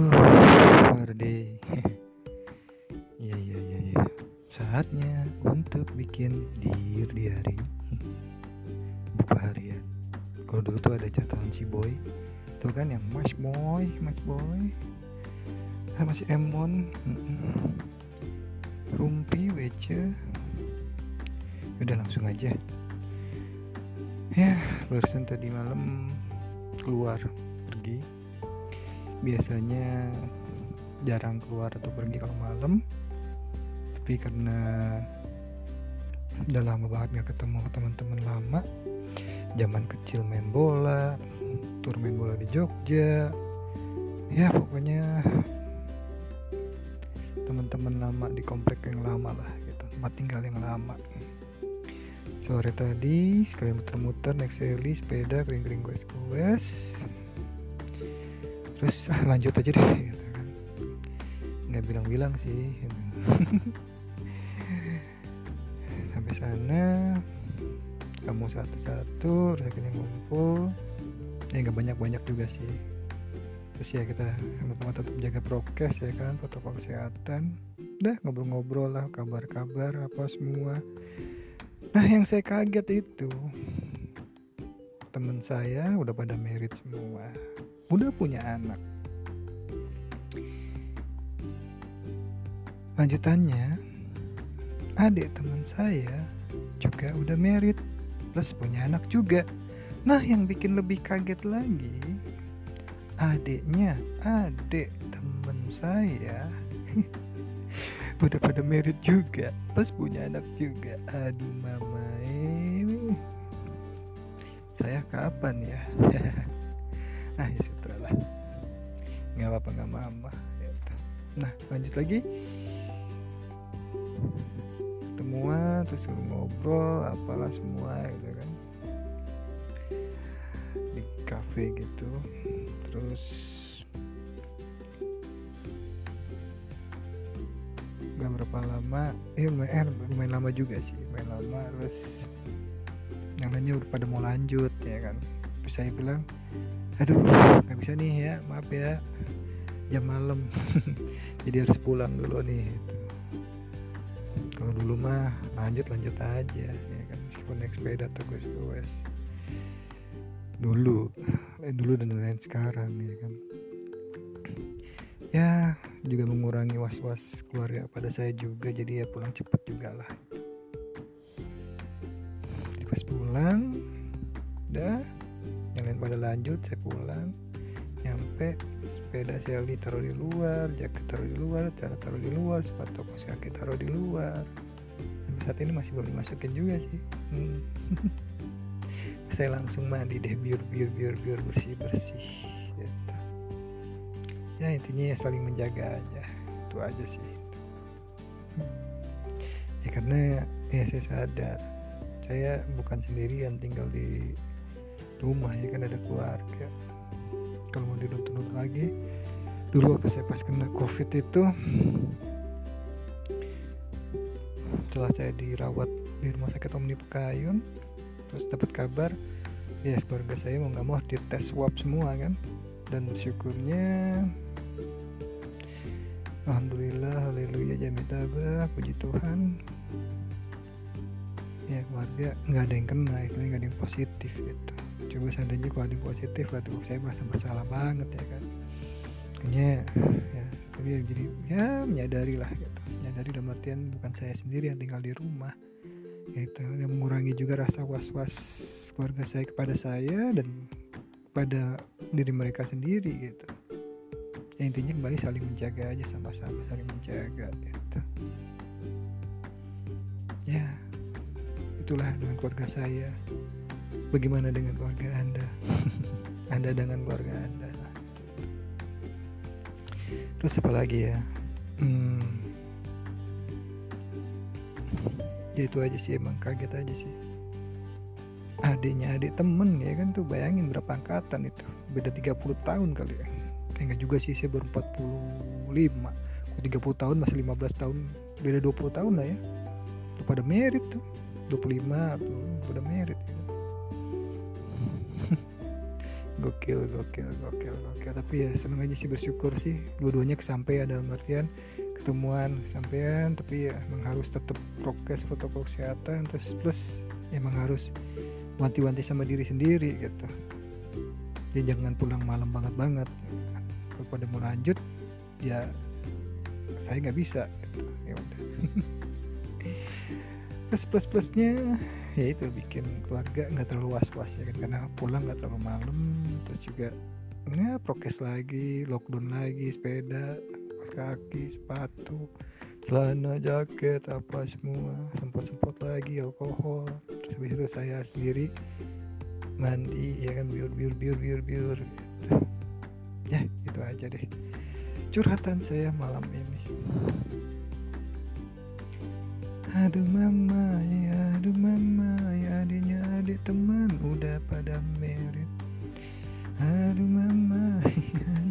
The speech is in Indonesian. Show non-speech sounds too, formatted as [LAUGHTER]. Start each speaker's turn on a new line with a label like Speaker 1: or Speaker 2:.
Speaker 1: Huh, Wardi. [LAUGHS] Iya iya iya iya. Saatnya untuk bikin diir diary. Buku harian. Kalau dulu tuh ada catatan si boy. Tuh kan yang Mas Boy, Mas Boy. Ah, masih Emon. Rumpi, Wece. Udah langsung aja. Ya, barusan tadi malam keluar biasanya jarang keluar atau pergi kalau malam. Tapi karena udah lama banget gak ketemu teman-teman lama zaman kecil main bola tur main bola di Jogja. Ya pokoknya teman-teman lama di komplek yang lama lah gitu tempat tinggal yang lama. Sore tadi sekali muter-muter naik seli sepeda kering-kering goes-goes terus [LAUGHS] ah lanjut aja deh gitu kan. Nggak bilang-bilang sih gitu. [LAUGHS] sampai sana kamu satu-satu terus akhirnya ngumpul. Ya nggak banyak-banyak juga sih. Terus ya kita sama-sama tetap jaga prokes ya kan protokol kesehatan. Udah ngobrol-ngobrol lah kabar-kabar apa semua. Nah yang saya kaget itu temen saya udah pada merit semua udah punya anak. Lanjutannya adik teman saya juga udah merit plus punya anak juga. Nah yang bikin lebih kaget lagi adiknya adik temen saya [LAUGHS] udah pada merit juga plus punya anak juga. Aduh mama ini. Saya kapan ya [LAUGHS] ah ya sudah lah. Nggak apa-apa nggak mama gitu. nah lanjut lagi. Ketemuan terus ngobrol apalah semua gitu kan. Di cafe gitu. Terus nggak berapa lama eh lumayan, eh, lumayan lama juga sih lumayan lama. Terus yang lainnya udah pada mau lanjut ya kan. Terus saya bilang aduh nggak bisa nih ya maaf ya. Jam malam. [LAUGHS] Jadi harus pulang dulu nih. Kalau dulu mah lanjut lanjut aja ya kan? Meskipun naik sepeda atau gue dulu eh, dulu dan lain sekarang ya kan? Ya juga mengurangi was-was keluarga pada saya juga jadi ya pulang cepat juga lah. Pas pulang lanjut saya pulang nyampe sepeda saya taruh di luar jaket taruh di luar cara taruh di luar sepatu kaos kaki taruh di luar sampai saat ini masih belum dimasukin juga sih hmm. [LAUGHS] saya langsung mandi deh biar biar biar biar bersih bersih gitu. ya intinya ya saling menjaga aja itu aja sih ya karena ya saya sadar saya bukan sendirian tinggal di rumah ya kan ada keluarga. Kalau mau diruntut lagi dulu waktu saya pas kena covid itu setelah saya dirawat di rumah sakit Omni Pekayun terus dapat kabar ya keluarga saya mau nggak mau dites swab semua kan. Dan syukurnya Alhamdulillah Haleluya Jamitaba Puji Tuhan. Ya keluarga nggak ada yang kena istilahnya nggak ada yang positif gitu coba seandainya kalau ada positif waduh saya merasa bersalah banget ya kan. Kayaknya ya tapi ya jadi ya menyadari lah gitu. Menyadari dalam artian bukan saya sendiri yang tinggal di rumah gitu. Yang mengurangi juga rasa was-was keluarga saya kepada saya dan pada diri mereka sendiri gitu. Ya intinya kembali saling menjaga aja sama-sama saling menjaga gitu. Ya itulah dengan keluarga saya bagaimana dengan keluarga anda? [LAUGHS] Anda dengan keluarga anda. Terus apa lagi ya? Hmm, ya itu aja sih emang kaget aja sih. Adiknya adik temen ya kan tuh. Bayangin berapa angkatan itu. Beda 30 tahun kali ya. Eh, enggak juga sih saya baru 45 Kalo 30 tahun masih 15 tahun beda 20 tahun lah ya. Tuh pada merit tuh. 25 tuh pada merit. ya. Gokil gokil gokil gokil. Tapi ya seneng aja sih bersyukur sih. Dua-duanya kesampaian dalam artian ketemuan kesampaian tapi ya emang harus tetap prokes protokol kesehatan terus plus emang harus wanti-wanti sama diri sendiri gitu. Jadi jangan pulang malam banget banget. Kalau pada mau lanjut ya saya nggak bisa gitu. ya udah. [LAUGHS] Plus plus plusnya ya itu bikin keluarga nggak terlalu was was ya kan karena pulang nggak terlalu malam terus juga ya prokes lagi lockdown lagi sepeda kaki sepatu celana jaket apa semua sempat lagi alkohol. Terus habis itu saya sendiri mandi ya kan biur biur biur biur biur. Ya itu aja deh curhatan saya malam ini. Aduh mama ya teman udah pada merit. Aduh mama [LAUGHS]